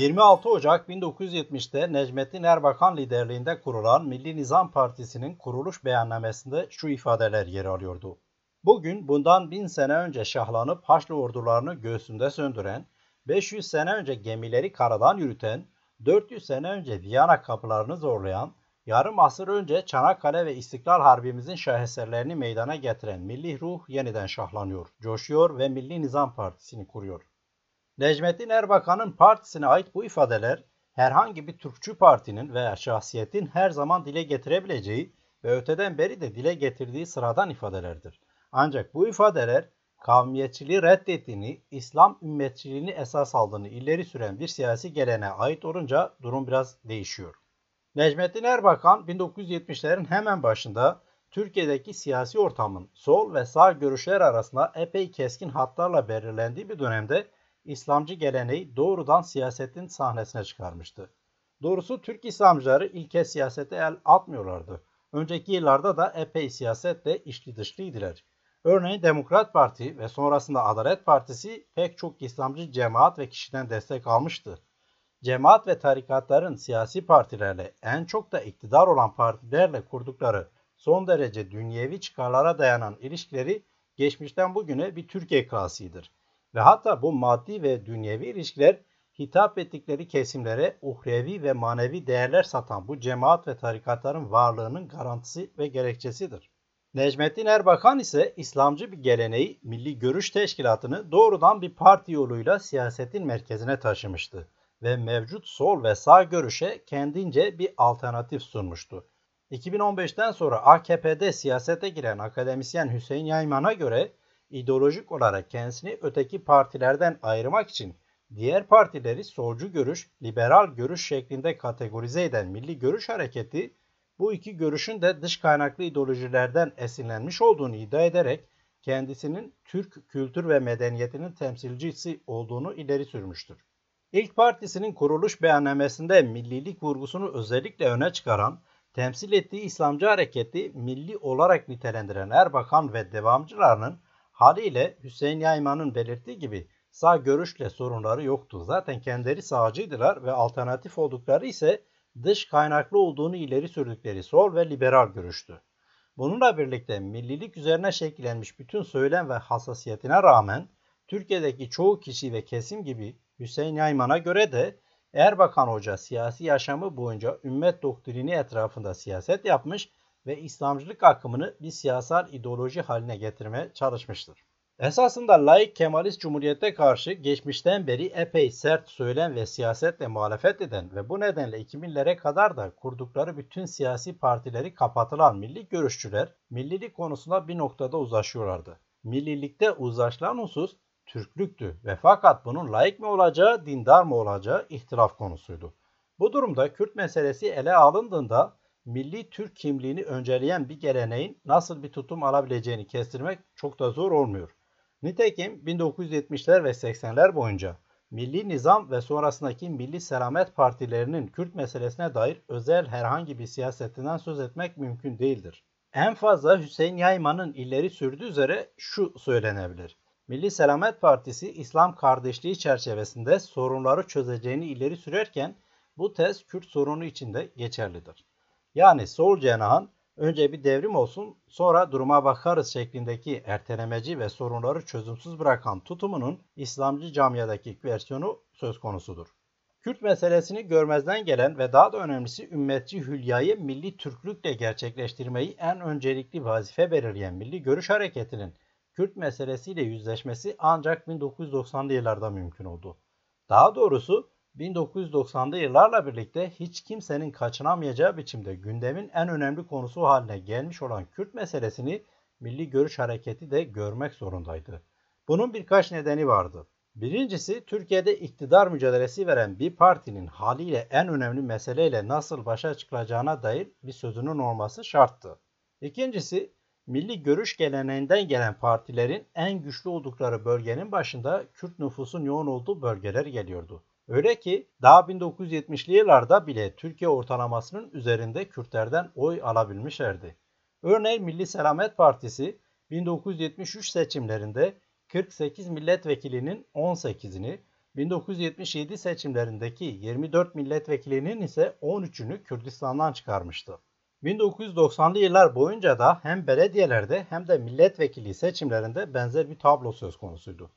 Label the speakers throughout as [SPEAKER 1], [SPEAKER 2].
[SPEAKER 1] 26 Ocak 1970'te Necmettin Erbakan liderliğinde kurulan Milli Nizam Partisi'nin kuruluş beyannamesinde şu ifadeler yer alıyordu. Bugün bundan bin sene önce şahlanıp Haçlı ordularını göğsünde söndüren, 500 sene önce gemileri karadan yürüten, 400 sene önce Viyana kapılarını zorlayan, yarım asır önce Çanakkale ve İstiklal Harbimizin şaheserlerini meydana getiren milli ruh yeniden şahlanıyor, coşuyor ve Milli Nizam Partisi'ni kuruyor. Necmettin Erbakan'ın partisine ait bu ifadeler herhangi bir Türkçü partinin veya şahsiyetin her zaman dile getirebileceği ve öteden beri de dile getirdiği sıradan ifadelerdir. Ancak bu ifadeler kavmiyetçiliği reddettiğini, İslam ümmetçiliğini esas aldığını ileri süren bir siyasi gelene ait olunca durum biraz değişiyor. Necmettin Erbakan 1970'lerin hemen başında Türkiye'deki siyasi ortamın sol ve sağ görüşler arasında epey keskin hatlarla belirlendiği bir dönemde İslamcı geleneği doğrudan siyasetin sahnesine çıkarmıştı. Doğrusu Türk İslamcıları ilke siyasete el atmıyorlardı. Önceki yıllarda da epey siyasetle içli dışlıydılar. Örneğin Demokrat Parti ve sonrasında Adalet Partisi pek çok İslamcı cemaat ve kişiden destek almıştı. Cemaat ve tarikatların siyasi partilerle en çok da iktidar olan partilerle kurdukları son derece dünyevi çıkarlara dayanan ilişkileri geçmişten bugüne bir Türkiye klasiğidir. Ve hatta bu maddi ve dünyevi ilişkiler hitap ettikleri kesimlere uhrevi ve manevi değerler satan bu cemaat ve tarikatların varlığının garantisi ve gerekçesidir. Necmettin Erbakan ise İslamcı bir geleneği Milli Görüş Teşkilatı'nı doğrudan bir parti yoluyla siyasetin merkezine taşımıştı ve mevcut sol ve sağ görüşe kendince bir alternatif sunmuştu. 2015'ten sonra AKP'de siyasete giren akademisyen Hüseyin Yayman'a göre ideolojik olarak kendisini öteki partilerden ayırmak için diğer partileri solcu görüş, liberal görüş şeklinde kategorize eden Milli Görüş Hareketi bu iki görüşün de dış kaynaklı ideolojilerden esinlenmiş olduğunu iddia ederek kendisinin Türk kültür ve medeniyetinin temsilcisi olduğunu ileri sürmüştür. İlk partisinin kuruluş beyannamesinde millilik vurgusunu özellikle öne çıkaran, temsil ettiği İslamcı hareketi milli olarak nitelendiren Erbakan ve devamcılarının haliyle Hüseyin Yayman'ın belirttiği gibi sağ görüşle sorunları yoktu. Zaten kendileri sağcıydılar ve alternatif oldukları ise dış kaynaklı olduğunu ileri sürdükleri sol ve liberal görüştü. Bununla birlikte millilik üzerine şekillenmiş bütün söylem ve hassasiyetine rağmen Türkiye'deki çoğu kişi ve kesim gibi Hüseyin Yayman'a göre de Erbakan Hoca siyasi yaşamı boyunca ümmet doktrini etrafında siyaset yapmış ve İslamcılık akımını bir siyasal ideoloji haline getirmeye çalışmıştır. Esasında laik Kemalist Cumhuriyete karşı geçmişten beri epey sert söylem ve siyasetle muhalefet eden ve bu nedenle 2000'lere kadar da kurdukları bütün siyasi partileri kapatılan milli görüşçüler millilik konusunda bir noktada uzlaşıyorlardı. Millilikte uzlaşılan husus Türklüktü ve fakat bunun laik mi olacağı, dindar mı olacağı ihtilaf konusuydu. Bu durumda Kürt meselesi ele alındığında milli Türk kimliğini önceleyen bir geleneğin nasıl bir tutum alabileceğini kestirmek çok da zor olmuyor. Nitekim 1970'ler ve 80'ler boyunca Milli Nizam ve sonrasındaki Milli Selamet Partilerinin Kürt meselesine dair özel herhangi bir siyasetinden söz etmek mümkün değildir. En fazla Hüseyin Yayman'ın ileri sürdüğü üzere şu söylenebilir. Milli Selamet Partisi İslam kardeşliği çerçevesinde sorunları çözeceğini ileri sürerken bu tez Kürt sorunu için de geçerlidir. Yani sol cenahın önce bir devrim olsun sonra duruma bakarız şeklindeki ertelemeci ve sorunları çözümsüz bırakan tutumunun İslamcı camiadaki versiyonu söz konusudur. Kürt meselesini görmezden gelen ve daha da önemlisi ümmetçi hülyayı milli Türklükle gerçekleştirmeyi en öncelikli vazife belirleyen Milli Görüş Hareketi'nin Kürt meselesiyle yüzleşmesi ancak 1990'lı yıllarda mümkün oldu. Daha doğrusu 1990'lı yıllarla birlikte hiç kimsenin kaçınamayacağı biçimde gündemin en önemli konusu haline gelmiş olan Kürt meselesini Milli Görüş Hareketi de görmek zorundaydı. Bunun birkaç nedeni vardı. Birincisi Türkiye'de iktidar mücadelesi veren bir partinin haliyle en önemli meseleyle nasıl başa çıkılacağına dair bir sözünün olması şarttı. İkincisi milli görüş geleneğinden gelen partilerin en güçlü oldukları bölgenin başında Kürt nüfusun yoğun olduğu bölgeler geliyordu. Öyle ki daha 1970'li yıllarda bile Türkiye ortalamasının üzerinde Kürtlerden oy alabilmişlerdi. Örneğin Milli Selamet Partisi 1973 seçimlerinde 48 milletvekilinin 18'ini, 1977 seçimlerindeki 24 milletvekilinin ise 13'ünü Kürdistan'dan çıkarmıştı. 1990'lı yıllar boyunca da hem belediyelerde hem de milletvekili seçimlerinde benzer bir tablo söz konusuydu.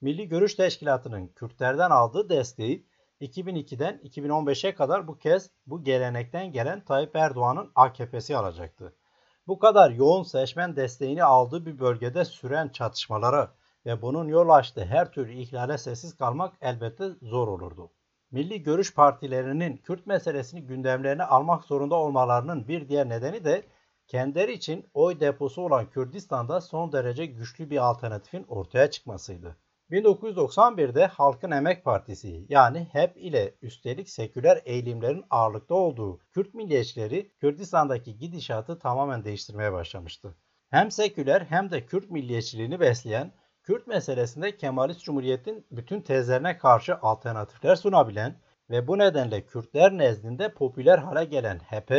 [SPEAKER 1] Milli Görüş Teşkilatı'nın Kürtlerden aldığı desteği 2002'den 2015'e kadar bu kez bu gelenekten gelen Tayyip Erdoğan'ın AKP'si alacaktı. Bu kadar yoğun seçmen desteğini aldığı bir bölgede süren çatışmalara ve bunun yol açtığı her türlü ihlale sessiz kalmak elbette zor olurdu. Milli görüş partilerinin Kürt meselesini gündemlerine almak zorunda olmalarının bir diğer nedeni de kendileri için oy deposu olan Kürdistan'da son derece güçlü bir alternatifin ortaya çıkmasıydı. 1991'de Halkın Emek Partisi yani HEP ile üstelik seküler eğilimlerin ağırlıkta olduğu Kürt milliyetçileri Kürdistan'daki gidişatı tamamen değiştirmeye başlamıştı. Hem seküler hem de Kürt milliyetçiliğini besleyen Kürt meselesinde Kemalist Cumhuriyet'in bütün tezlerine karşı alternatifler sunabilen ve bu nedenle Kürtler nezdinde popüler hale gelen HEP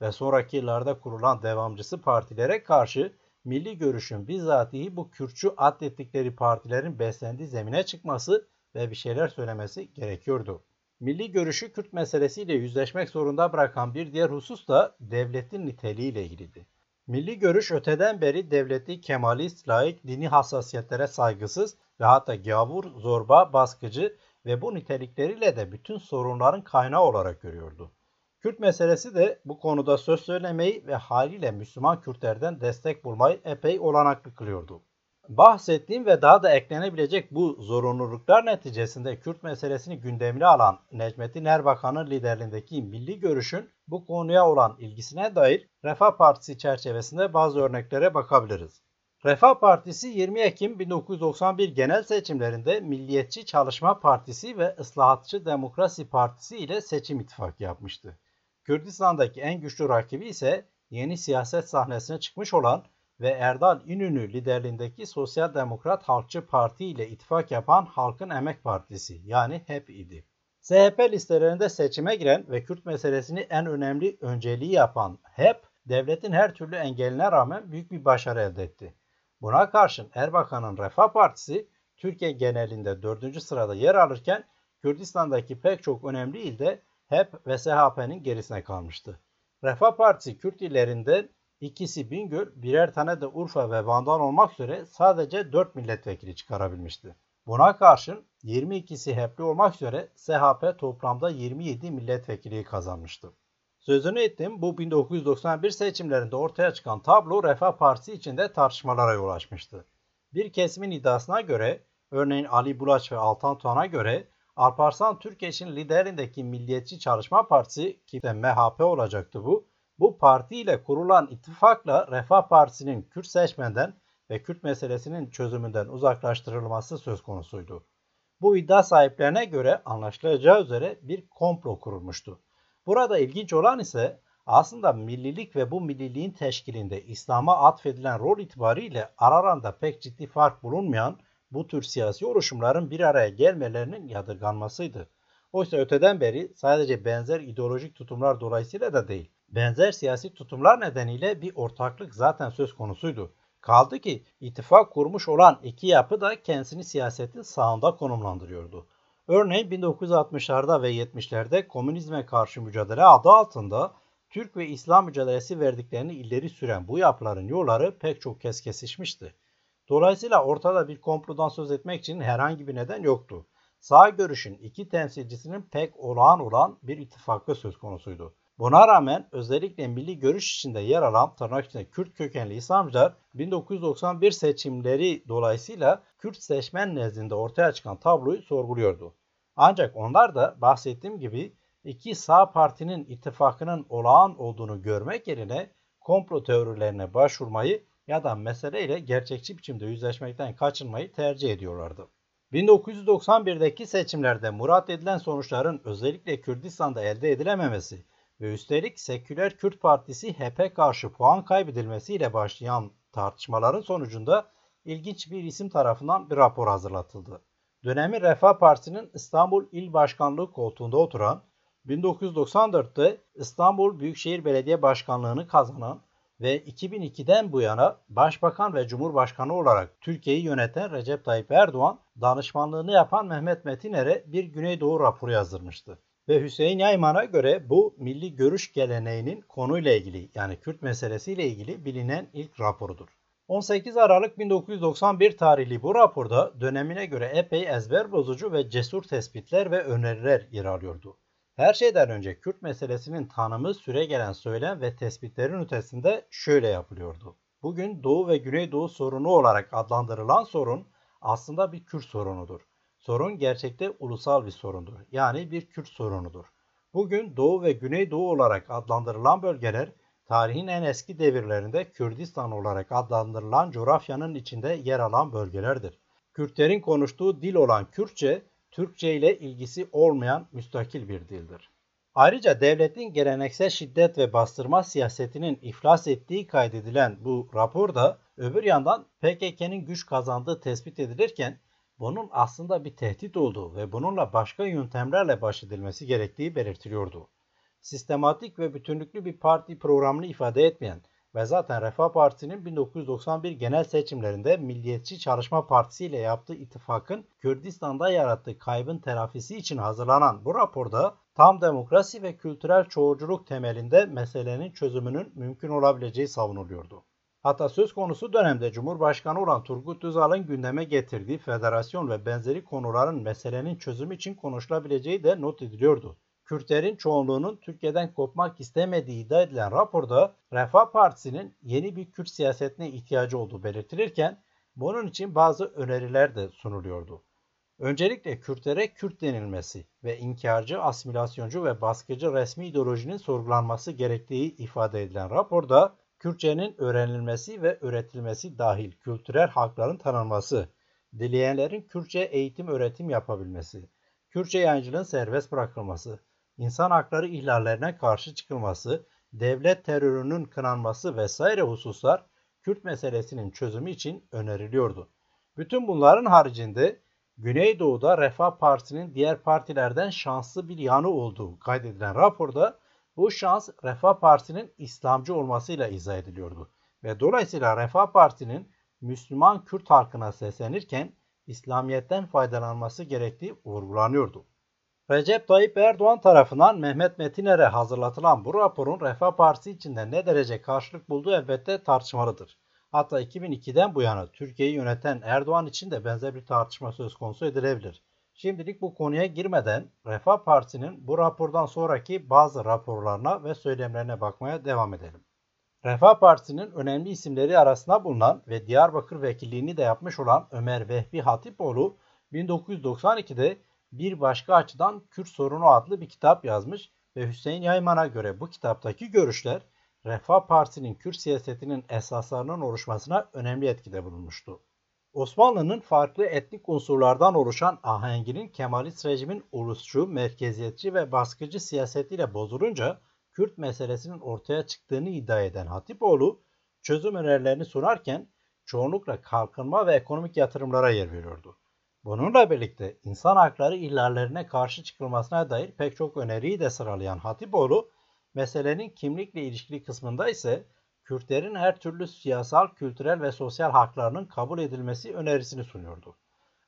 [SPEAKER 1] ve sonraki yıllarda kurulan devamcısı partilere karşı milli görüşün bizatihi bu Kürtçü atlettikleri partilerin beslendiği zemine çıkması ve bir şeyler söylemesi gerekiyordu. Milli görüşü Kürt meselesiyle yüzleşmek zorunda bırakan bir diğer husus da devletin niteliğiyle ilgiliydi. Milli görüş öteden beri devleti kemalist, laik, dini hassasiyetlere saygısız ve hatta gavur, zorba, baskıcı ve bu nitelikleriyle de bütün sorunların kaynağı olarak görüyordu. Kürt meselesi de bu konuda söz söylemeyi ve haliyle Müslüman Kürtlerden destek bulmayı epey olanaklı kılıyordu. Bahsettiğim ve daha da eklenebilecek bu zorunluluklar neticesinde Kürt meselesini gündemine alan Necmettin Erbakan'ın liderliğindeki milli görüşün bu konuya olan ilgisine dair Refah Partisi çerçevesinde bazı örneklere bakabiliriz. Refah Partisi 20 Ekim 1991 genel seçimlerinde Milliyetçi Çalışma Partisi ve Islahatçı Demokrasi Partisi ile seçim ittifakı yapmıştı. Kürdistan'daki en güçlü rakibi ise yeni siyaset sahnesine çıkmış olan ve Erdal İnönü liderliğindeki Sosyal Demokrat Halkçı Parti ile ittifak yapan Halkın Emek Partisi yani HEP idi. SHP listelerinde seçime giren ve Kürt meselesini en önemli önceliği yapan HEP, devletin her türlü engeline rağmen büyük bir başarı elde etti. Buna karşın Erbakan'ın Refah Partisi Türkiye genelinde 4. sırada yer alırken Kürdistan'daki pek çok önemli ilde HEP ve SHP'nin gerisine kalmıştı. Refah Partisi Kürt illerinden ikisi Bingöl, birer tane de Urfa ve Van'dan olmak üzere sadece 4 milletvekili çıkarabilmişti. Buna karşın 22'si HEP'li olmak üzere SHP toplamda 27 milletvekili kazanmıştı. Sözünü ettim bu 1991 seçimlerinde ortaya çıkan tablo Refah Partisi içinde tartışmalara yol açmıştı. Bir kesimin iddiasına göre, örneğin Ali Bulaç ve Altan Tuan'a göre Alparslan Türkeş'in liderindeki Milliyetçi Çalışma Partisi ki de MHP olacaktı bu. Bu parti ile kurulan ittifakla Refah Partisi'nin Kürt seçmenden ve Kürt meselesinin çözümünden uzaklaştırılması söz konusuydu. Bu iddia sahiplerine göre anlaşılacağı üzere bir komplo kurulmuştu. Burada ilginç olan ise aslında millilik ve bu milliliğin teşkilinde İslam'a atfedilen rol itibariyle aralarında pek ciddi fark bulunmayan bu tür siyasi oluşumların bir araya gelmelerinin yadırganmasıydı. Oysa öteden beri sadece benzer ideolojik tutumlar dolayısıyla da değil, benzer siyasi tutumlar nedeniyle bir ortaklık zaten söz konusuydu. Kaldı ki ittifak kurmuş olan iki yapı da kendisini siyasetin sağında konumlandırıyordu. Örneğin 1960'larda ve 70'lerde komünizme karşı mücadele adı altında Türk ve İslam mücadelesi verdiklerini ileri süren bu yapıların yolları pek çok kez kesişmişti. Dolayısıyla ortada bir komplodan söz etmek için herhangi bir neden yoktu. Sağ görüşün iki temsilcisinin pek olağan olan bir ittifakı söz konusuydu. Buna rağmen özellikle milli görüş içinde yer alan tırnak içinde Kürt kökenli İslamcılar 1991 seçimleri dolayısıyla Kürt seçmen nezdinde ortaya çıkan tabloyu sorguluyordu. Ancak onlar da bahsettiğim gibi iki sağ partinin ittifakının olağan olduğunu görmek yerine komplo teorilerine başvurmayı ya da meseleyle gerçekçi biçimde yüzleşmekten kaçınmayı tercih ediyorlardı. 1991'deki seçimlerde murat edilen sonuçların özellikle Kürdistan'da elde edilememesi ve üstelik Seküler Kürt Partisi HP karşı puan kaybedilmesiyle başlayan tartışmaların sonucunda ilginç bir isim tarafından bir rapor hazırlatıldı. Dönemi Refah Partisi'nin İstanbul İl Başkanlığı koltuğunda oturan, 1994'te İstanbul Büyükşehir Belediye Başkanlığı'nı kazanan ve 2002'den bu yana Başbakan ve Cumhurbaşkanı olarak Türkiye'yi yöneten Recep Tayyip Erdoğan, danışmanlığını yapan Mehmet Metiner'e bir Güneydoğu raporu yazdırmıştı. Ve Hüseyin Yayman'a göre bu milli görüş geleneğinin konuyla ilgili yani Kürt meselesiyle ilgili bilinen ilk raporudur. 18 Aralık 1991 tarihli bu raporda dönemine göre epey ezber bozucu ve cesur tespitler ve öneriler yer alıyordu. Her şeyden önce Kürt meselesinin tanımı süre gelen söylem ve tespitlerin ötesinde şöyle yapılıyordu. Bugün Doğu ve Güneydoğu sorunu olarak adlandırılan sorun aslında bir Kürt sorunudur. Sorun gerçekte ulusal bir sorundur. Yani bir Kürt sorunudur. Bugün Doğu ve Güneydoğu olarak adlandırılan bölgeler tarihin en eski devirlerinde Kürdistan olarak adlandırılan coğrafyanın içinde yer alan bölgelerdir. Kürtlerin konuştuğu dil olan Kürtçe, Türkçe ile ilgisi olmayan müstakil bir dildir. Ayrıca devletin geleneksel şiddet ve bastırma siyasetinin iflas ettiği kaydedilen bu raporda öbür yandan PKK'nın güç kazandığı tespit edilirken bunun aslında bir tehdit olduğu ve bununla başka yöntemlerle baş edilmesi gerektiği belirtiliyordu. Sistematik ve bütünlüklü bir parti programını ifade etmeyen ve zaten Refah Partisi'nin 1991 genel seçimlerinde Milliyetçi Çalışma Partisi ile yaptığı ittifakın Kürdistan'da yarattığı kaybın telafisi için hazırlanan bu raporda tam demokrasi ve kültürel çoğulculuk temelinde meselenin çözümünün mümkün olabileceği savunuluyordu. Hatta söz konusu dönemde Cumhurbaşkanı olan Turgut Özal'ın gündeme getirdiği federasyon ve benzeri konuların meselenin çözümü için konuşulabileceği de not ediliyordu. Kürtlerin çoğunluğunun Türkiye'den kopmak istemediği iddia edilen raporda Refah Partisi'nin yeni bir Kürt siyasetine ihtiyacı olduğu belirtilirken bunun için bazı öneriler de sunuluyordu. Öncelikle Kürtlere Kürt denilmesi ve inkarcı, asimilasyoncu ve baskıcı resmi ideolojinin sorgulanması gerektiği ifade edilen raporda Kürtçenin öğrenilmesi ve öğretilmesi dahil kültürel hakların tanınması, dileyenlerin Kürtçe eğitim öğretim yapabilmesi, Kürtçe yayıncılığın serbest bırakılması, insan hakları ihlallerine karşı çıkılması, devlet terörünün kınanması vesaire hususlar Kürt meselesinin çözümü için öneriliyordu. Bütün bunların haricinde Güneydoğu'da Refah Partisi'nin diğer partilerden şanslı bir yanı olduğu kaydedilen raporda bu şans Refah Partisi'nin İslamcı olmasıyla izah ediliyordu. Ve dolayısıyla Refah Partisi'nin Müslüman Kürt halkına seslenirken İslamiyet'ten faydalanması gerektiği vurgulanıyordu. Recep Tayyip Erdoğan tarafından Mehmet Metiner'e hazırlatılan bu raporun Refah Partisi içinde ne derece karşılık bulduğu elbette tartışmalıdır. Hatta 2002'den bu yana Türkiye'yi yöneten Erdoğan için de benzer bir tartışma söz konusu edilebilir. Şimdilik bu konuya girmeden Refah Partisi'nin bu rapordan sonraki bazı raporlarına ve söylemlerine bakmaya devam edelim. Refah Partisi'nin önemli isimleri arasında bulunan ve Diyarbakır vekilliğini de yapmış olan Ömer Vehbi Hatipoğlu 1992'de bir başka açıdan Kürt sorunu adlı bir kitap yazmış ve Hüseyin Yayman'a göre bu kitaptaki görüşler Refah Partisi'nin Kürt siyasetinin esaslarının oluşmasına önemli etkide bulunmuştu. Osmanlı'nın farklı etnik unsurlardan oluşan ahenginin Kemalist rejimin ulusçu, merkeziyetçi ve baskıcı siyasetiyle bozulunca Kürt meselesinin ortaya çıktığını iddia eden Hatipoğlu çözüm önerilerini sunarken çoğunlukla kalkınma ve ekonomik yatırımlara yer veriyordu. Bununla birlikte insan hakları ihlallerine karşı çıkılmasına dair pek çok öneriyi de sıralayan Hatipoğlu, meselenin kimlikle ilişkili kısmında ise Kürtlerin her türlü siyasal, kültürel ve sosyal haklarının kabul edilmesi önerisini sunuyordu.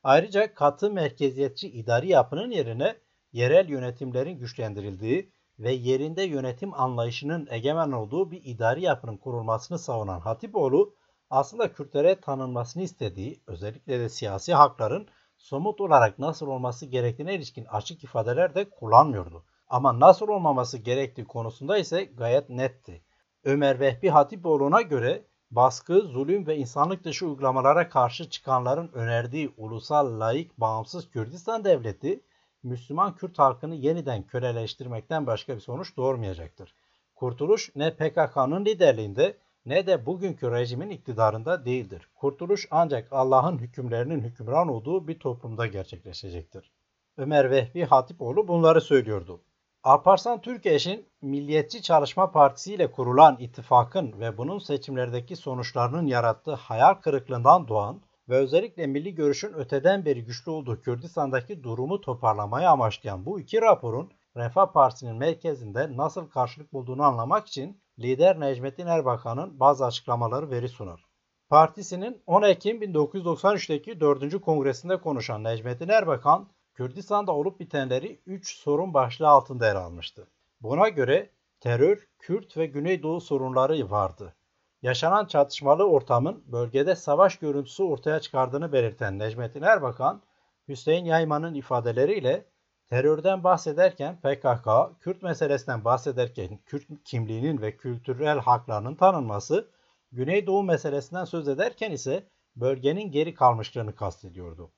[SPEAKER 1] Ayrıca katı merkeziyetçi idari yapının yerine yerel yönetimlerin güçlendirildiği ve yerinde yönetim anlayışının egemen olduğu bir idari yapının kurulmasını savunan Hatipoğlu, aslında Kürtlere tanınmasını istediği, özellikle de siyasi hakların somut olarak nasıl olması gerektiğine ilişkin açık ifadeler de kullanmıyordu. Ama nasıl olmaması gerektiği konusunda ise gayet netti. Ömer Vehbi Hatipoğlu'na göre baskı, zulüm ve insanlık dışı uygulamalara karşı çıkanların önerdiği ulusal, laik, bağımsız Kürdistan devleti, Müslüman Kürt halkını yeniden köleleştirmekten başka bir sonuç doğurmayacaktır. Kurtuluş ne PKK'nın liderliğinde ne de bugünkü rejimin iktidarında değildir. Kurtuluş ancak Allah'ın hükümlerinin hükümran olduğu bir toplumda gerçekleşecektir. Ömer Vehbi Hatipoğlu bunları söylüyordu. Alparslan Türkeş'in Milliyetçi Çalışma Partisi ile kurulan ittifakın ve bunun seçimlerdeki sonuçlarının yarattığı hayal kırıklığından doğan ve özellikle milli görüşün öteden beri güçlü olduğu Kürdistan'daki durumu toparlamayı amaçlayan bu iki raporun Refah Partisi'nin merkezinde nasıl karşılık bulduğunu anlamak için lider Necmettin Erbakan'ın bazı açıklamaları veri sunar. Partisinin 10 Ekim 1993'teki 4. kongresinde konuşan Necmettin Erbakan, Kürdistan'da olup bitenleri 3 sorun başlığı altında ele almıştı. Buna göre terör, Kürt ve Güneydoğu sorunları vardı. Yaşanan çatışmalı ortamın bölgede savaş görüntüsü ortaya çıkardığını belirten Necmettin Erbakan, Hüseyin Yayman'ın ifadeleriyle terörden bahsederken PKK, Kürt meselesinden bahsederken Kürt kimliğinin ve kültürel haklarının tanınması, Güneydoğu meselesinden söz ederken ise bölgenin geri kalmışlığını kastediyordu.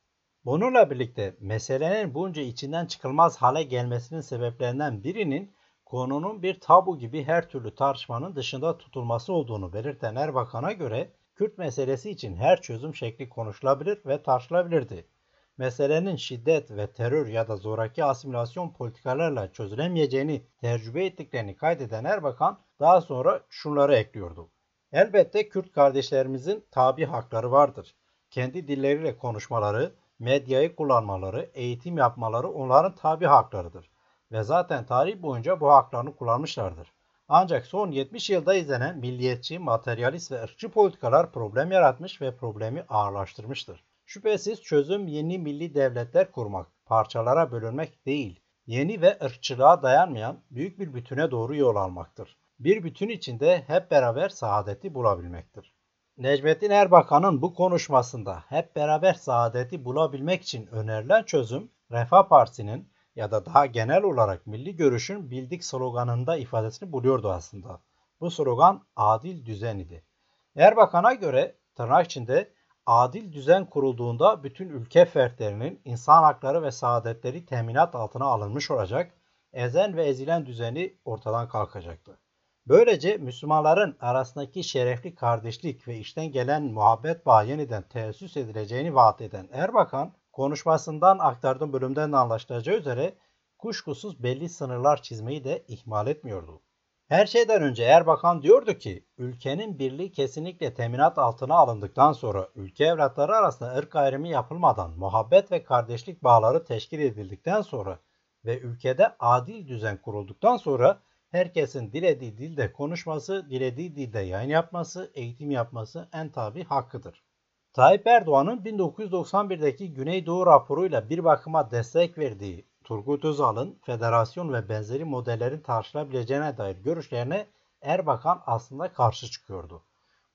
[SPEAKER 1] Bununla birlikte meselenin bunca içinden çıkılmaz hale gelmesinin sebeplerinden birinin konunun bir tabu gibi her türlü tartışmanın dışında tutulması olduğunu belirten Erbakan'a göre Kürt meselesi için her çözüm şekli konuşulabilir ve tartışılabilirdi. Meselenin şiddet ve terör ya da zoraki asimilasyon politikalarla çözülemeyeceğini tecrübe ettiklerini kaydeden Erbakan daha sonra şunları ekliyordu. Elbette Kürt kardeşlerimizin tabi hakları vardır. Kendi dilleriyle konuşmaları, medyayı kullanmaları, eğitim yapmaları onların tabi haklarıdır. Ve zaten tarih boyunca bu haklarını kullanmışlardır. Ancak son 70 yılda izlenen milliyetçi, materyalist ve ırkçı politikalar problem yaratmış ve problemi ağırlaştırmıştır. Şüphesiz çözüm yeni milli devletler kurmak, parçalara bölünmek değil, yeni ve ırkçılığa dayanmayan büyük bir bütüne doğru yol almaktır. Bir bütün içinde hep beraber saadeti bulabilmektir. Necmettin Erbakan'ın bu konuşmasında hep beraber saadeti bulabilmek için önerilen çözüm, Refah Partisi'nin ya da daha genel olarak milli görüşün bildik sloganında ifadesini buluyordu aslında. Bu slogan adil düzen idi. Erbakan'a göre tırnak içinde adil düzen kurulduğunda bütün ülke fertlerinin insan hakları ve saadetleri teminat altına alınmış olacak, ezen ve ezilen düzeni ortadan kalkacaktı. Böylece Müslümanların arasındaki şerefli kardeşlik ve işten gelen muhabbet bağı yeniden teessüs edileceğini vaat eden Erbakan, konuşmasından aktardığım bölümden de anlaşılacağı üzere kuşkusuz belli sınırlar çizmeyi de ihmal etmiyordu. Her şeyden önce Erbakan diyordu ki ülkenin birliği kesinlikle teminat altına alındıktan sonra ülke evlatları arasında ırk ayrımı yapılmadan muhabbet ve kardeşlik bağları teşkil edildikten sonra ve ülkede adil düzen kurulduktan sonra herkesin dilediği dilde konuşması, dilediği dilde yayın yapması, eğitim yapması en tabi hakkıdır. Tayyip Erdoğan'ın 1991'deki Güneydoğu raporuyla bir bakıma destek verdiği Turgut Özal'ın federasyon ve benzeri modellerin tartışılabileceğine dair görüşlerine Erbakan aslında karşı çıkıyordu.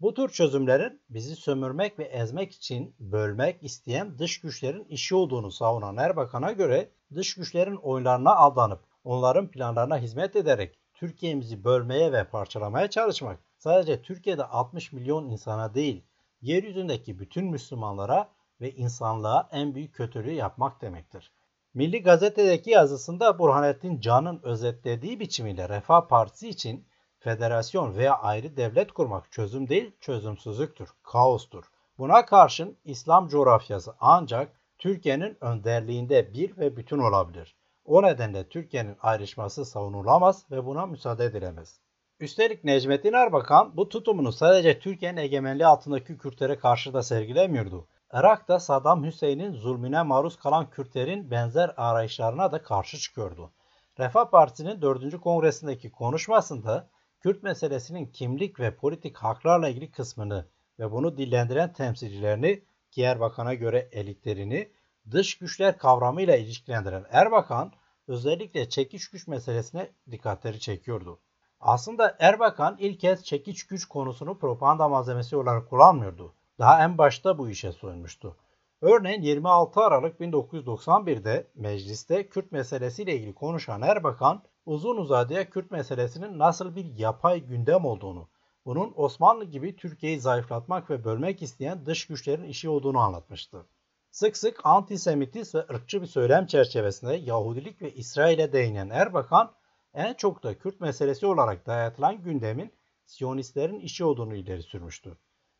[SPEAKER 1] Bu tür çözümlerin bizi sömürmek ve ezmek için bölmek isteyen dış güçlerin işi olduğunu savunan Erbakan'a göre dış güçlerin oylarına aldanıp onların planlarına hizmet ederek Türkiye'mizi bölmeye ve parçalamaya çalışmak sadece Türkiye'de 60 milyon insana değil, yeryüzündeki bütün Müslümanlara ve insanlığa en büyük kötülüğü yapmak demektir. Milli Gazete'deki yazısında Burhanettin Can'ın özetlediği biçimiyle Refah Partisi için federasyon veya ayrı devlet kurmak çözüm değil, çözümsüzlüktür, kaostur. Buna karşın İslam coğrafyası ancak Türkiye'nin önderliğinde bir ve bütün olabilir. O nedenle Türkiye'nin ayrışması savunulamaz ve buna müsaade edilemez. Üstelik Necmettin Erbakan bu tutumunu sadece Türkiye'nin egemenliği altındaki Kürtlere karşı da sergilemiyordu. Irak'ta Saddam Hüseyin'in zulmüne maruz kalan Kürtlerin benzer arayışlarına da karşı çıkıyordu. Refah Partisi'nin 4. kongresindeki konuşmasında Kürt meselesinin kimlik ve politik haklarla ilgili kısmını ve bunu dillendiren temsilcilerini ki Erbakan'a göre elitlerini dış güçler kavramıyla ilişkilendiren Erbakan özellikle çekiç güç meselesine dikkatleri çekiyordu. Aslında Erbakan ilk kez çekiç güç konusunu propaganda malzemesi olarak kullanmıyordu. Daha en başta bu işe soyunmuştu. Örneğin 26 Aralık 1991'de mecliste Kürt meselesiyle ilgili konuşan Erbakan uzun uzadıya Kürt meselesinin nasıl bir yapay gündem olduğunu, bunun Osmanlı gibi Türkiye'yi zayıflatmak ve bölmek isteyen dış güçlerin işi olduğunu anlatmıştı. Sık sık antisemitist ve ırkçı bir söylem çerçevesinde Yahudilik ve İsrail'e değinen Erbakan, en çok da Kürt meselesi olarak dayatılan gündemin Siyonistlerin işi olduğunu ileri sürmüştü.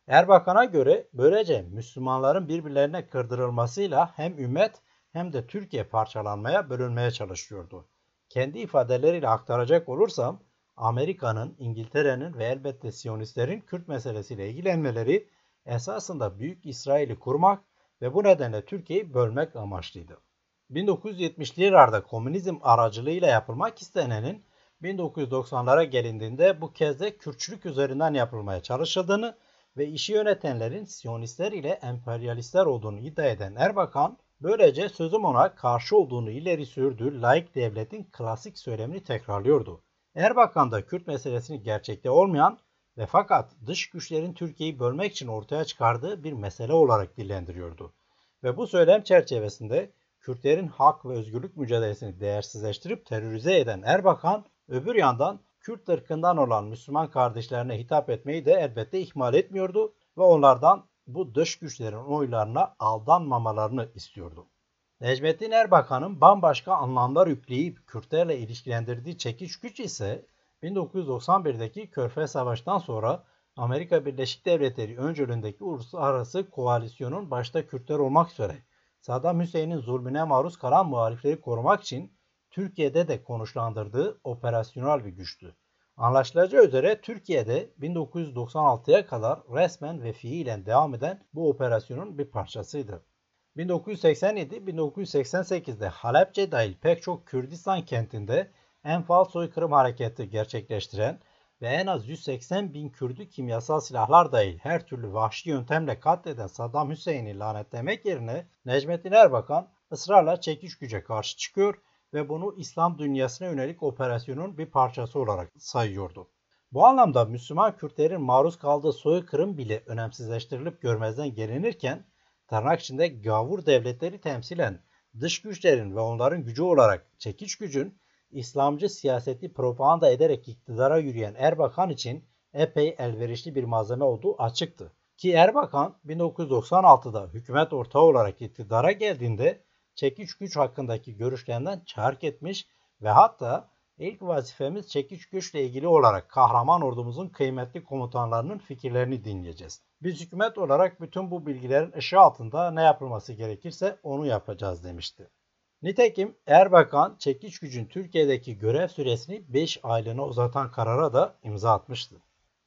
[SPEAKER 1] Erbakan'a göre böylece Müslümanların birbirlerine kırdırılmasıyla hem ümmet hem de Türkiye parçalanmaya, bölünmeye çalışıyordu. Kendi ifadeleriyle aktaracak olursam Amerika'nın, İngiltere'nin ve elbette Siyonistlerin Kürt meselesiyle ilgilenmeleri esasında Büyük İsrail'i kurmak ve bu nedenle Türkiye'yi bölmek amaçlıydı. 1970'li yıllarda komünizm aracılığıyla yapılmak istenenin 1990'lara gelindiğinde bu kez de Kürtçülük üzerinden yapılmaya çalışıldığını ve işi yönetenlerin Siyonistler ile emperyalistler olduğunu iddia eden Erbakan, böylece sözüm ona karşı olduğunu ileri sürdüğü laik devletin klasik söylemini tekrarlıyordu. Erbakan da Kürt meselesini gerçekte olmayan ve fakat dış güçlerin Türkiye'yi bölmek için ortaya çıkardığı bir mesele olarak dillendiriyordu. Ve bu söylem çerçevesinde Kürtlerin hak ve özgürlük mücadelesini değersizleştirip terörize eden Erbakan, öbür yandan Kürt ırkından olan Müslüman kardeşlerine hitap etmeyi de elbette ihmal etmiyordu ve onlardan bu dış güçlerin oylarına aldanmamalarını istiyordu. Necmettin Erbakan'ın bambaşka anlamlar yükleyip Kürtlerle ilişkilendirdiği çekiç güç ise 1991'deki Körfez Savaşı'ndan sonra Amerika Birleşik Devletleri öncülüğündeki uluslararası koalisyonun başta Kürtler olmak üzere Saddam Hüseyin'in zulmüne maruz kalan muhalifleri korumak için Türkiye'de de konuşlandırdığı operasyonel bir güçtü. Anlaşılacağı üzere Türkiye'de 1996'ya kadar resmen ve fiilen devam eden bu operasyonun bir parçasıydı. 1987-1988'de Halepçe dahil pek çok Kürdistan kentinde Enfal soykırım hareketi gerçekleştiren ve en az 180 bin Kürdü kimyasal silahlar dahil her türlü vahşi yöntemle katleden Saddam Hüseyin'i lanetlemek yerine Necmettin Erbakan ısrarla çekiş güce karşı çıkıyor ve bunu İslam dünyasına yönelik operasyonun bir parçası olarak sayıyordu. Bu anlamda Müslüman Kürtlerin maruz kaldığı soykırım bile önemsizleştirilip görmezden gelinirken tırnak içinde gavur devletleri temsilen dış güçlerin ve onların gücü olarak çekiç gücün İslamcı siyaseti propaganda ederek iktidara yürüyen Erbakan için epey elverişli bir malzeme olduğu açıktı. Ki Erbakan 1996'da hükümet ortağı olarak iktidara geldiğinde çekiç güç hakkındaki görüşlerinden çark etmiş ve hatta ilk vazifemiz çekiç güçle ilgili olarak kahraman ordumuzun kıymetli komutanlarının fikirlerini dinleyeceğiz. Biz hükümet olarak bütün bu bilgilerin ışığı altında ne yapılması gerekirse onu yapacağız demişti. Nitekim Erbakan çekiç gücün Türkiye'deki görev süresini 5 aylığına uzatan karara da imza atmıştı.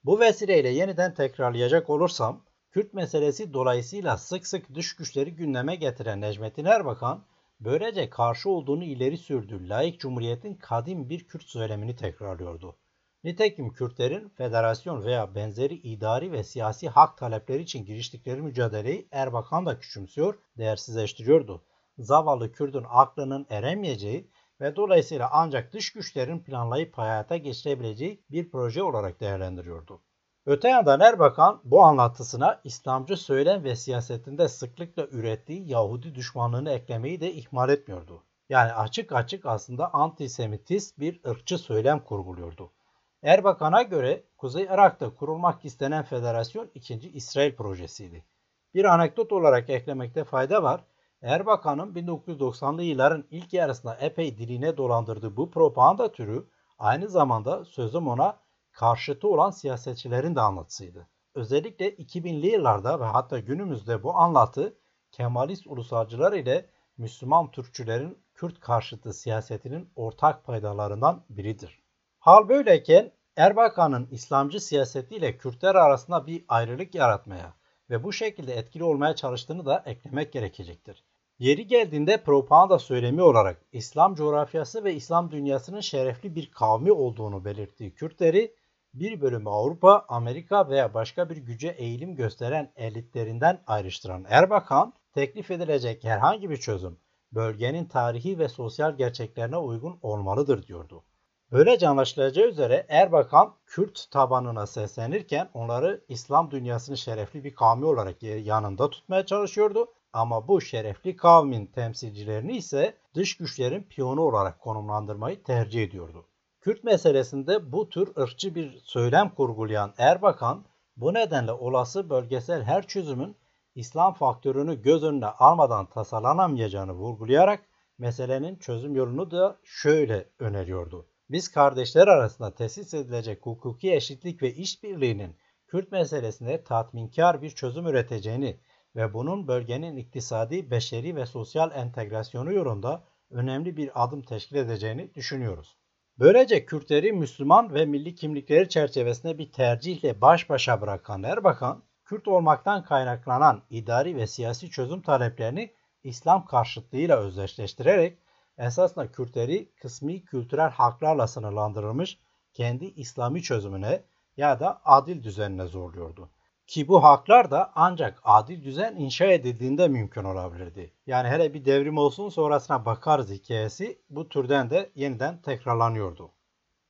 [SPEAKER 1] Bu vesileyle yeniden tekrarlayacak olursam Kürt meselesi dolayısıyla sık sık dış güçleri gündeme getiren Necmettin Erbakan, böylece karşı olduğunu ileri sürdüğü laik cumhuriyetin kadim bir Kürt söylemini tekrarlıyordu. Nitekim Kürtlerin federasyon veya benzeri idari ve siyasi hak talepleri için giriştikleri mücadeleyi Erbakan da küçümsüyor, değersizleştiriyordu. Zavallı Kürt'ün aklının eremeyeceği ve dolayısıyla ancak dış güçlerin planlayıp hayata geçirebileceği bir proje olarak değerlendiriyordu. Öte yandan Erbakan bu anlatısına İslamcı söylem ve siyasetinde sıklıkla ürettiği Yahudi düşmanlığını eklemeyi de ihmal etmiyordu. Yani açık açık aslında antisemitist bir ırkçı söylem kurguluyordu. Erbakan'a göre Kuzey Irak'ta kurulmak istenen federasyon 2. İsrail projesiydi. Bir anekdot olarak eklemekte fayda var. Erbakan'ın 1990'lı yılların ilk yarısında epey diline dolandırdığı bu propaganda türü aynı zamanda sözüm ona karşıtı olan siyasetçilerin de anlatısıydı. Özellikle 2000'li yıllarda ve hatta günümüzde bu anlatı Kemalist ulusalcılar ile Müslüman Türkçülerin Kürt karşıtı siyasetinin ortak paydalarından biridir. Hal böyleyken Erbakan'ın İslamcı siyasetiyle Kürtler arasında bir ayrılık yaratmaya ve bu şekilde etkili olmaya çalıştığını da eklemek gerekecektir. Yeri geldiğinde propaganda söylemi olarak İslam coğrafyası ve İslam dünyasının şerefli bir kavmi olduğunu belirttiği Kürtleri bir bölümü Avrupa, Amerika veya başka bir güce eğilim gösteren elitlerinden ayrıştıran Erbakan, teklif edilecek herhangi bir çözüm bölgenin tarihi ve sosyal gerçeklerine uygun olmalıdır diyordu. Böylece anlaşılacağı üzere Erbakan Kürt tabanına seslenirken onları İslam dünyasının şerefli bir kavmi olarak yanında tutmaya çalışıyordu. Ama bu şerefli kavmin temsilcilerini ise dış güçlerin piyonu olarak konumlandırmayı tercih ediyordu. Kürt meselesinde bu tür ırkçı bir söylem kurgulayan Erbakan bu nedenle olası bölgesel her çözümün İslam faktörünü göz önüne almadan tasarlanamayacağını vurgulayarak meselenin çözüm yolunu da şöyle öneriyordu. Biz kardeşler arasında tesis edilecek hukuki eşitlik ve işbirliğinin Kürt meselesinde tatminkar bir çözüm üreteceğini ve bunun bölgenin iktisadi, beşeri ve sosyal entegrasyonu yolunda önemli bir adım teşkil edeceğini düşünüyoruz. Böylece Kürtleri Müslüman ve milli kimlikleri çerçevesinde bir tercihle baş başa bırakan Erbakan, Kürt olmaktan kaynaklanan idari ve siyasi çözüm taleplerini İslam karşıtlığıyla özdeşleştirerek esasında Kürtleri kısmi kültürel haklarla sınırlandırılmış kendi İslami çözümüne ya da adil düzenine zorluyordu. Ki bu haklar da ancak adil düzen inşa edildiğinde mümkün olabilirdi. Yani hele bir devrim olsun sonrasına bakarız hikayesi bu türden de yeniden tekrarlanıyordu.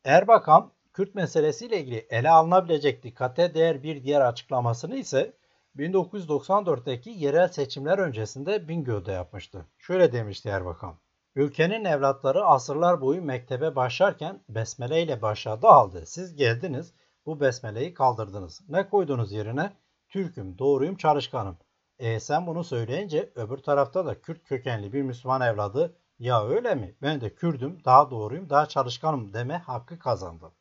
[SPEAKER 1] Erbakan Kürt meselesiyle ilgili ele alınabilecek dikkate değer bir diğer açıklamasını ise 1994'teki yerel seçimler öncesinde Bingöl'de yapmıştı. Şöyle demişti Erbakan. Ülkenin evlatları asırlar boyu mektebe başlarken besmele ile başladı halde siz geldiniz bu besmeleyi kaldırdınız. Ne koydunuz yerine? Türk'üm, doğruyum, çalışkanım. E sen bunu söyleyince öbür tarafta da Kürt kökenli bir Müslüman evladı ya öyle mi? Ben de Kürdüm, daha doğruyum, daha çalışkanım deme hakkı kazandı.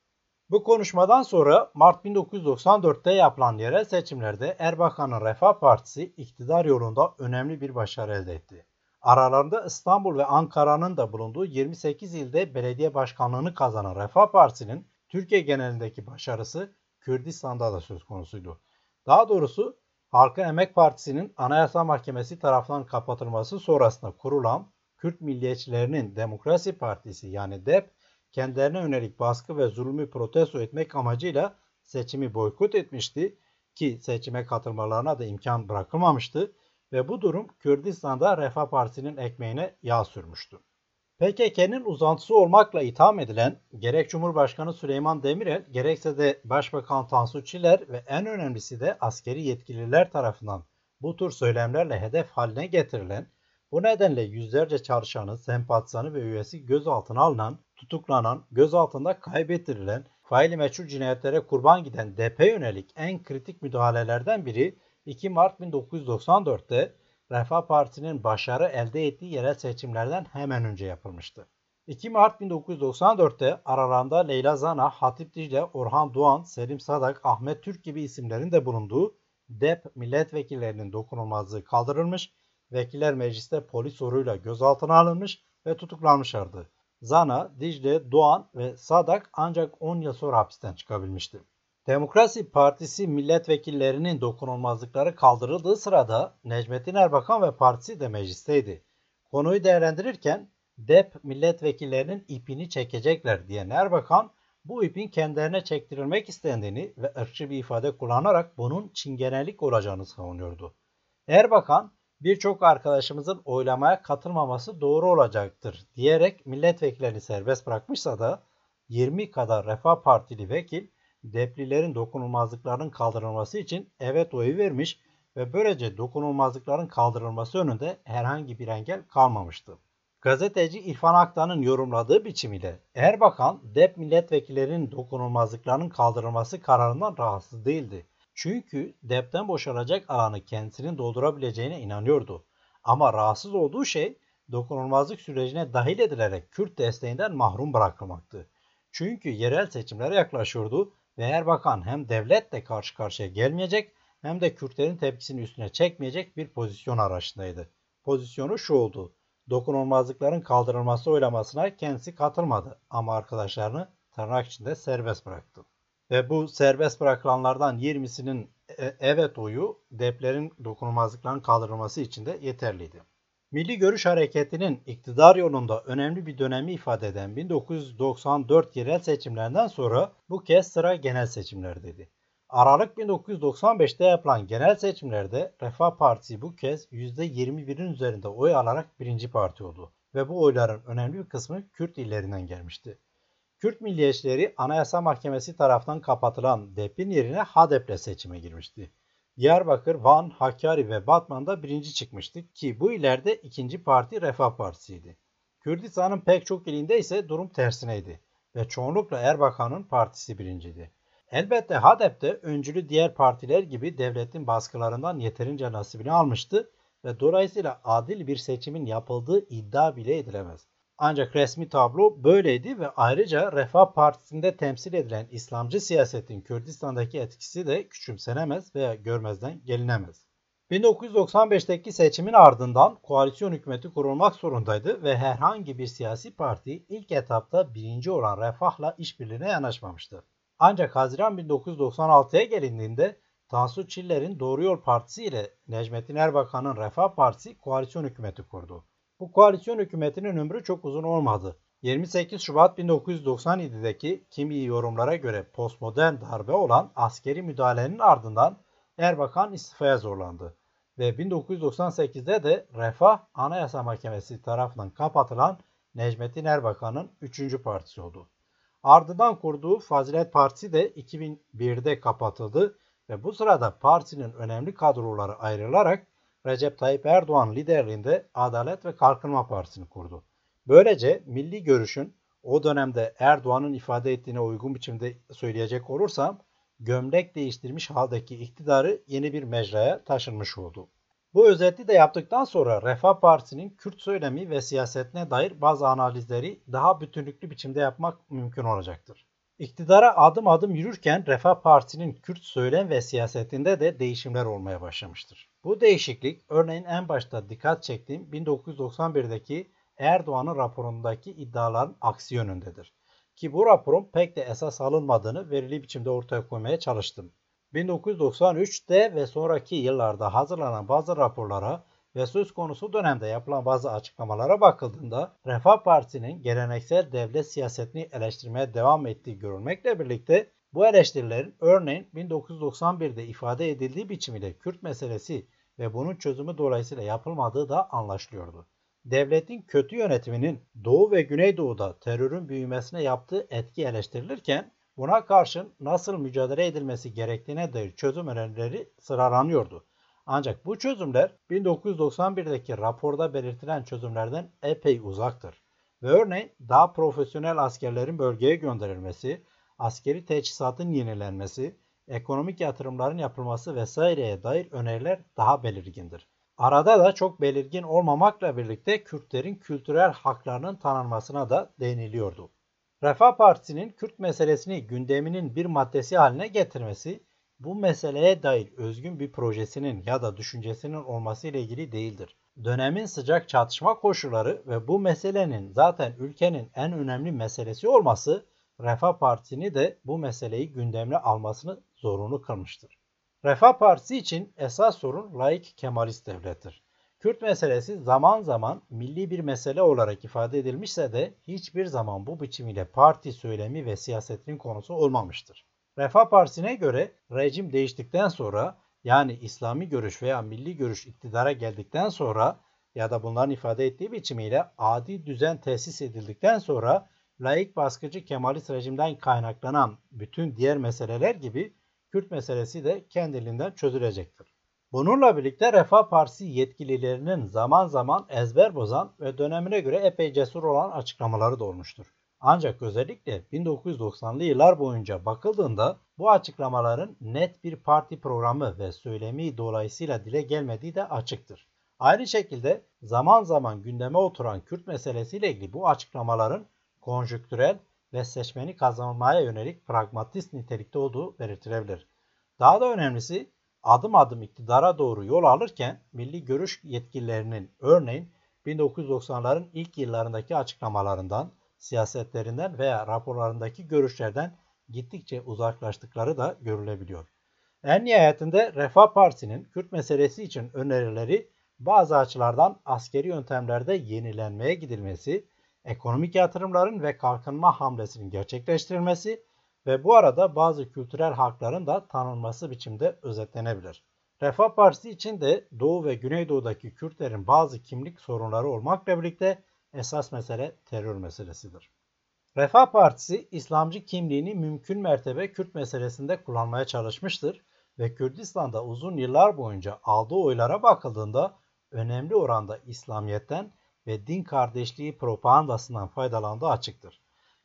[SPEAKER 1] Bu konuşmadan sonra Mart 1994'te yapılan yerel seçimlerde Erbakan'ın Refah Partisi iktidar yolunda önemli bir başarı elde etti. Aralarında İstanbul ve Ankara'nın da bulunduğu 28 ilde belediye başkanlığını kazanan Refah Partisi'nin Türkiye genelindeki başarısı Kürdistan'da da söz konusuydu. Daha doğrusu Halkın Emek Partisi'nin Anayasa Mahkemesi tarafından kapatılması sonrasında kurulan Kürt milliyetçilerinin Demokrasi Partisi yani DEP kendilerine yönelik baskı ve zulmü protesto etmek amacıyla seçimi boykot etmişti ki seçime katılmalarına da imkan bırakılmamıştı ve bu durum Kürdistan'da Refah Partisi'nin ekmeğine yağ sürmüştü. PKK'nın uzantısı olmakla itham edilen gerek Cumhurbaşkanı Süleyman Demirel gerekse de Başbakan Tansu Çiller ve en önemlisi de askeri yetkililer tarafından bu tür söylemlerle hedef haline getirilen, bu nedenle yüzlerce çalışanı, sempatizanı ve üyesi gözaltına alınan, tutuklanan, gözaltında kaybettirilen, faili meçhul cinayetlere kurban giden DP yönelik en kritik müdahalelerden biri 2 Mart 1994'te Refah Partisi'nin başarı elde ettiği yerel seçimlerden hemen önce yapılmıştı. 2 Mart 1994'te aralarında Leyla Zana, Hatip Dicle, Orhan Doğan, Selim Sadak, Ahmet Türk gibi isimlerin de bulunduğu DEP milletvekillerinin dokunulmazlığı kaldırılmış, vekiller mecliste polis soruyla gözaltına alınmış ve tutuklanmışlardı. Zana, Dicle, Doğan ve Sadak ancak 10 yıl sonra hapisten çıkabilmişti. Demokrasi Partisi milletvekillerinin dokunulmazlıkları kaldırıldığı sırada Necmettin Erbakan ve partisi de meclisteydi. Konuyu değerlendirirken DEP milletvekillerinin ipini çekecekler diyen Erbakan bu ipin kendilerine çektirilmek istendiğini ve ırkçı bir ifade kullanarak bunun çingenelik olacağını savunuyordu. Erbakan birçok arkadaşımızın oylamaya katılmaması doğru olacaktır diyerek milletvekillerini serbest bırakmışsa da 20 kadar Refah Partili vekil deplilerin dokunulmazlıklarının kaldırılması için evet oyu vermiş ve böylece dokunulmazlıkların kaldırılması önünde herhangi bir engel kalmamıştı. Gazeteci İrfan Aktan'ın yorumladığı biçimiyle Erbakan, DEP milletvekillerinin dokunulmazlıklarının kaldırılması kararından rahatsız değildi. Çünkü DEP'ten boşalacak alanı kendisinin doldurabileceğine inanıyordu. Ama rahatsız olduğu şey dokunulmazlık sürecine dahil edilerek Kürt desteğinden mahrum bırakılmaktı. Çünkü yerel seçimlere yaklaşıyordu ve Erbakan hem devletle karşı karşıya gelmeyecek hem de Kürtlerin tepkisini üstüne çekmeyecek bir pozisyon arayışındaydı. Pozisyonu şu oldu. Dokunulmazlıkların kaldırılması oylamasına kendisi katılmadı ama arkadaşlarını tırnak içinde serbest bıraktı. Ve bu serbest bırakılanlardan 20'sinin e, evet oyu deplerin dokunulmazlıkların kaldırılması için de yeterliydi. Milli Görüş Hareketi'nin iktidar yolunda önemli bir dönemi ifade eden 1994 yerel seçimlerinden sonra bu kez sıra genel seçimlerdeydi. Aralık 1995'te yapılan genel seçimlerde Refah Partisi bu kez %21'in üzerinde oy alarak birinci parti oldu ve bu oyların önemli bir kısmı Kürt illerinden gelmişti. Kürt milliyetçileri Anayasa Mahkemesi tarafından kapatılan DEP'in yerine HADEP'le seçime girmişti. Diyarbakır, Van, Hakkari ve Batman'da birinci çıkmıştık ki bu ileride ikinci parti Refah Partisi'ydi. Kürdistan'ın pek çok ilinde ise durum tersineydi ve çoğunlukla Erbakan'ın partisi birinciydi. Elbette HADEP öncülü diğer partiler gibi devletin baskılarından yeterince nasibini almıştı ve dolayısıyla adil bir seçimin yapıldığı iddia bile edilemez. Ancak resmi tablo böyleydi ve ayrıca Refah Partisi'nde temsil edilen İslamcı siyasetin Kürdistan'daki etkisi de küçümsenemez veya görmezden gelinemez. 1995'teki seçimin ardından koalisyon hükümeti kurulmak zorundaydı ve herhangi bir siyasi parti ilk etapta birinci olan Refah'la işbirliğine yanaşmamıştı. Ancak Haziran 1996'ya gelindiğinde Tansu Çiller'in Doğru Yol Partisi ile Necmettin Erbakan'ın Refah Partisi koalisyon hükümeti kurdu. Bu koalisyon hükümetinin ömrü çok uzun olmadı. 28 Şubat 1997'deki kimi yorumlara göre postmodern darbe olan askeri müdahalenin ardından Erbakan istifaya zorlandı ve 1998'de de Refah Anayasa Mahkemesi tarafından kapatılan Necmettin Erbakan'ın 3. partisi oldu. Ardından kurduğu Fazilet Partisi de 2001'de kapatıldı ve bu sırada partinin önemli kadroları ayrılarak Recep Tayyip Erdoğan liderliğinde Adalet ve Kalkınma Partisi'ni kurdu. Böylece milli görüşün o dönemde Erdoğan'ın ifade ettiğine uygun biçimde söyleyecek olursam gömlek değiştirmiş haldeki iktidarı yeni bir mecraya taşınmış oldu. Bu özeti de yaptıktan sonra Refah Partisi'nin Kürt söylemi ve siyasetine dair bazı analizleri daha bütünlüklü biçimde yapmak mümkün olacaktır. İktidara adım adım yürürken Refah Partisi'nin Kürt söylem ve siyasetinde de değişimler olmaya başlamıştır. Bu değişiklik örneğin en başta dikkat çektiğim 1991'deki Erdoğan'ın raporundaki iddiaların aksi yönündedir. Ki bu raporun pek de esas alınmadığını verili biçimde ortaya koymaya çalıştım. 1993'te ve sonraki yıllarda hazırlanan bazı raporlara ve söz konusu dönemde yapılan bazı açıklamalara bakıldığında Refah Partisi'nin geleneksel devlet siyasetini eleştirmeye devam ettiği görülmekle birlikte bu eleştirilerin örneğin 1991'de ifade edildiği biçimiyle Kürt meselesi ve bunun çözümü dolayısıyla yapılmadığı da anlaşılıyordu. Devletin kötü yönetiminin Doğu ve Güneydoğu'da terörün büyümesine yaptığı etki eleştirilirken buna karşın nasıl mücadele edilmesi gerektiğine dair çözüm önerileri sıralanıyordu. Ancak bu çözümler 1991'deki raporda belirtilen çözümlerden epey uzaktır. Ve örneğin daha profesyonel askerlerin bölgeye gönderilmesi, askeri teçhizatın yenilenmesi, ekonomik yatırımların yapılması vesaireye dair öneriler daha belirgindir. Arada da çok belirgin olmamakla birlikte Kürtlerin kültürel haklarının tanınmasına da değiniliyordu. Refah Partisi'nin Kürt meselesini gündeminin bir maddesi haline getirmesi bu meseleye dair özgün bir projesinin ya da düşüncesinin olması ile ilgili değildir. Dönemin sıcak çatışma koşulları ve bu meselenin zaten ülkenin en önemli meselesi olması Refah Partisi'ni de bu meseleyi gündemine almasını zorunlu kılmıştır. Refah Partisi için esas sorun laik Kemalist devlettir. Kürt meselesi zaman zaman milli bir mesele olarak ifade edilmişse de hiçbir zaman bu biçimiyle parti söylemi ve siyasetinin konusu olmamıştır. Refah Partisi'ne göre rejim değiştikten sonra yani İslami görüş veya milli görüş iktidara geldikten sonra ya da bunların ifade ettiği biçimiyle adi düzen tesis edildikten sonra laik baskıcı Kemalist rejimden kaynaklanan bütün diğer meseleler gibi Kürt meselesi de kendiliğinden çözülecektir. Bununla birlikte Refah Partisi yetkililerinin zaman zaman ezber bozan ve dönemine göre epey cesur olan açıklamaları da olmuştur. Ancak özellikle 1990'lı yıllar boyunca bakıldığında bu açıklamaların net bir parti programı ve söylemi dolayısıyla dile gelmediği de açıktır. Aynı şekilde zaman zaman gündeme oturan Kürt meselesiyle ilgili bu açıklamaların konjüktürel ve seçmeni kazanmaya yönelik pragmatist nitelikte olduğu belirtilebilir. Daha da önemlisi adım adım iktidara doğru yol alırken milli görüş yetkililerinin örneğin 1990'ların ilk yıllarındaki açıklamalarından, siyasetlerinden veya raporlarındaki görüşlerden gittikçe uzaklaştıkları da görülebiliyor. En nihayetinde Refah Partisi'nin Kürt meselesi için önerileri bazı açılardan askeri yöntemlerde yenilenmeye gidilmesi, ekonomik yatırımların ve kalkınma hamlesinin gerçekleştirilmesi ve bu arada bazı kültürel hakların da tanınması biçimde özetlenebilir. Refah Partisi için de Doğu ve Güneydoğu'daki Kürtlerin bazı kimlik sorunları olmakla birlikte esas mesele terör meselesidir. Refah Partisi İslamcı kimliğini mümkün mertebe Kürt meselesinde kullanmaya çalışmıştır ve Kürdistan'da uzun yıllar boyunca aldığı oylara bakıldığında önemli oranda İslamiyet'ten ve din kardeşliği propagandasından faydalandığı açıktır.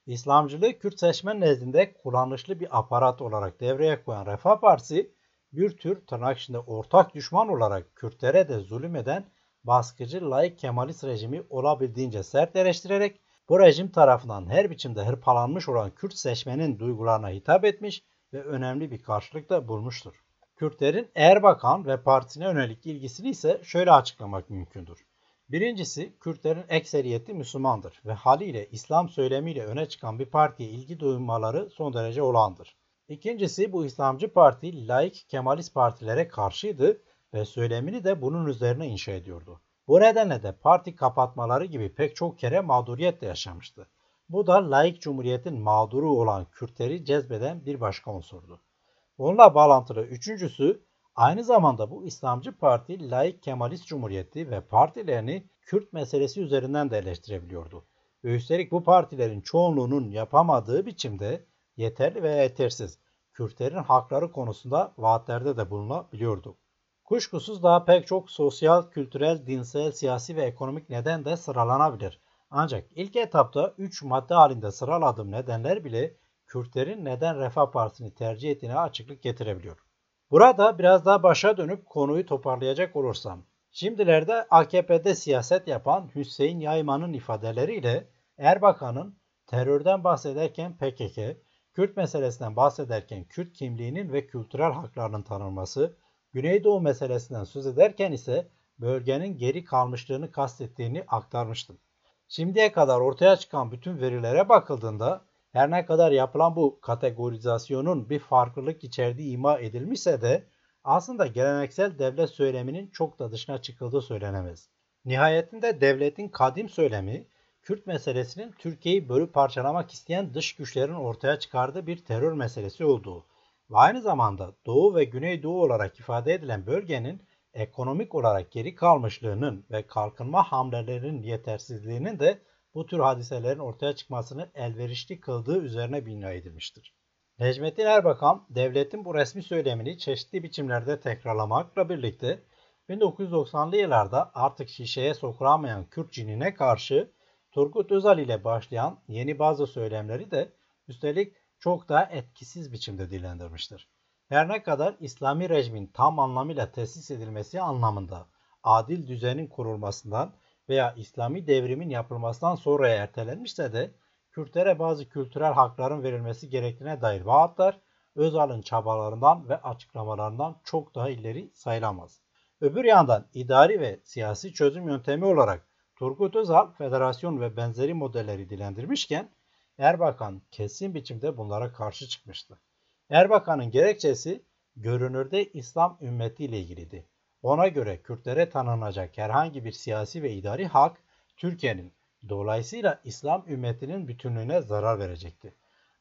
[SPEAKER 1] İslamcılığı Kürt seçmen nezdinde kullanışlı bir aparat olarak devreye koyan Refah Partisi bir tür tırnak içinde ortak düşman olarak Kürtlere de zulüm eden baskıcı laik Kemalist rejimi olabildiğince sert eleştirerek bu rejim tarafından her biçimde hırpalanmış olan Kürt seçmenin duygularına hitap etmiş ve önemli bir karşılık da bulmuştur. Kürtlerin Erbakan ve partisine yönelik ilgisini ise şöyle açıklamak mümkündür. Birincisi Kürtlerin ekseriyeti Müslümandır ve haliyle İslam söylemiyle öne çıkan bir partiye ilgi duymaları son derece olağandır. İkincisi bu İslamcı parti laik Kemalist partilere karşıydı ve söylemini de bunun üzerine inşa ediyordu. Bu nedenle de parti kapatmaları gibi pek çok kere mağduriyet de yaşamıştı. Bu da laik cumhuriyetin mağduru olan Kürtleri cezbeden bir başka unsurdu. Onunla bağlantılı üçüncüsü aynı zamanda bu İslamcı parti laik Kemalist Cumhuriyeti ve partilerini Kürt meselesi üzerinden de eleştirebiliyordu. Ve üstelik bu partilerin çoğunluğunun yapamadığı biçimde yeterli veya yetersiz Kürtlerin hakları konusunda vaatlerde de bulunabiliyordu. Kuşkusuz daha pek çok sosyal, kültürel, dinsel, siyasi ve ekonomik neden de sıralanabilir. Ancak ilk etapta 3 madde halinde sıraladığım nedenler bile Kürtlerin neden Refah Partisi'ni tercih ettiğine açıklık getirebiliyor. Burada biraz daha başa dönüp konuyu toparlayacak olursam, şimdilerde AKP'de siyaset yapan Hüseyin Yayman'ın ifadeleriyle Erbakan'ın terörden bahsederken PKK, Kürt meselesinden bahsederken Kürt kimliğinin ve kültürel haklarının tanınması, Güneydoğu meselesinden söz ederken ise bölgenin geri kalmışlığını kastettiğini aktarmıştım. Şimdiye kadar ortaya çıkan bütün verilere bakıldığında her ne kadar yapılan bu kategorizasyonun bir farklılık içerdiği ima edilmişse de aslında geleneksel devlet söyleminin çok da dışına çıkıldığı söylenemez. Nihayetinde devletin kadim söylemi Kürt meselesinin Türkiye'yi bölüp parçalamak isteyen dış güçlerin ortaya çıkardığı bir terör meselesi olduğu ve aynı zamanda Doğu ve Güneydoğu olarak ifade edilen bölgenin ekonomik olarak geri kalmışlığının ve kalkınma hamlelerinin yetersizliğinin de bu tür hadiselerin ortaya çıkmasını elverişli kıldığı üzerine bina edilmiştir. Necmettin Erbakan, devletin bu resmi söylemini çeşitli biçimlerde tekrarlamakla birlikte 1990'lı yıllarda artık şişeye sokulamayan Kürt cinine karşı Turgut Özal ile başlayan yeni bazı söylemleri de üstelik çok daha etkisiz biçimde dillendirmiştir. Her ne kadar İslami rejimin tam anlamıyla tesis edilmesi anlamında adil düzenin kurulmasından veya İslami devrimin yapılmasından sonra ertelenmişse de Kürtlere bazı kültürel hakların verilmesi gerektiğine dair vaatler Özal'ın çabalarından ve açıklamalarından çok daha ileri sayılamaz. Öbür yandan idari ve siyasi çözüm yöntemi olarak Turgut Özal federasyon ve benzeri modelleri dilendirmişken Erbakan kesin biçimde bunlara karşı çıkmıştı. Erbakan'ın gerekçesi görünürde İslam ümmeti ile ilgiliydi. Ona göre Kürtlere tanınacak herhangi bir siyasi ve idari hak Türkiye'nin dolayısıyla İslam ümmetinin bütünlüğüne zarar verecekti.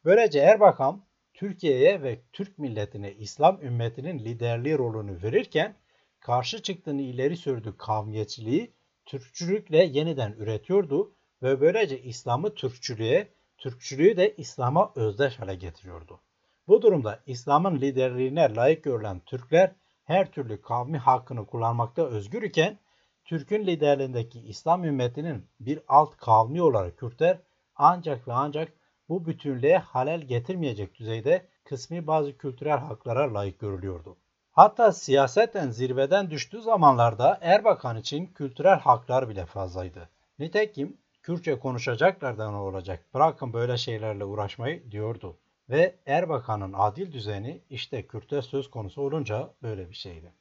[SPEAKER 1] Böylece Erbakan Türkiye'ye ve Türk milletine İslam ümmetinin liderliği rolünü verirken karşı çıktığını ileri sürdüğü kavmiyetçiliği Türkçülükle yeniden üretiyordu ve böylece İslam'ı Türkçülüğe, Türkçülüğü de İslam'a özdeş hale getiriyordu. Bu durumda İslam'ın liderliğine layık görülen Türkler her türlü kavmi hakkını kullanmakta özgür iken Türk'ün liderliğindeki İslam ümmetinin bir alt kavmi olarak Kürtler ancak ve ancak bu bütünlüğe halel getirmeyecek düzeyde kısmi bazı kültürel haklara layık görülüyordu. Hatta siyaseten zirveden düştüğü zamanlarda Erbakan için kültürel haklar bile fazlaydı. Nitekim Kürtçe konuşacaklardan olacak bırakın böyle şeylerle uğraşmayı diyordu. Ve Erbakan'ın adil düzeni işte Kürt'e söz konusu olunca böyle bir şeydi.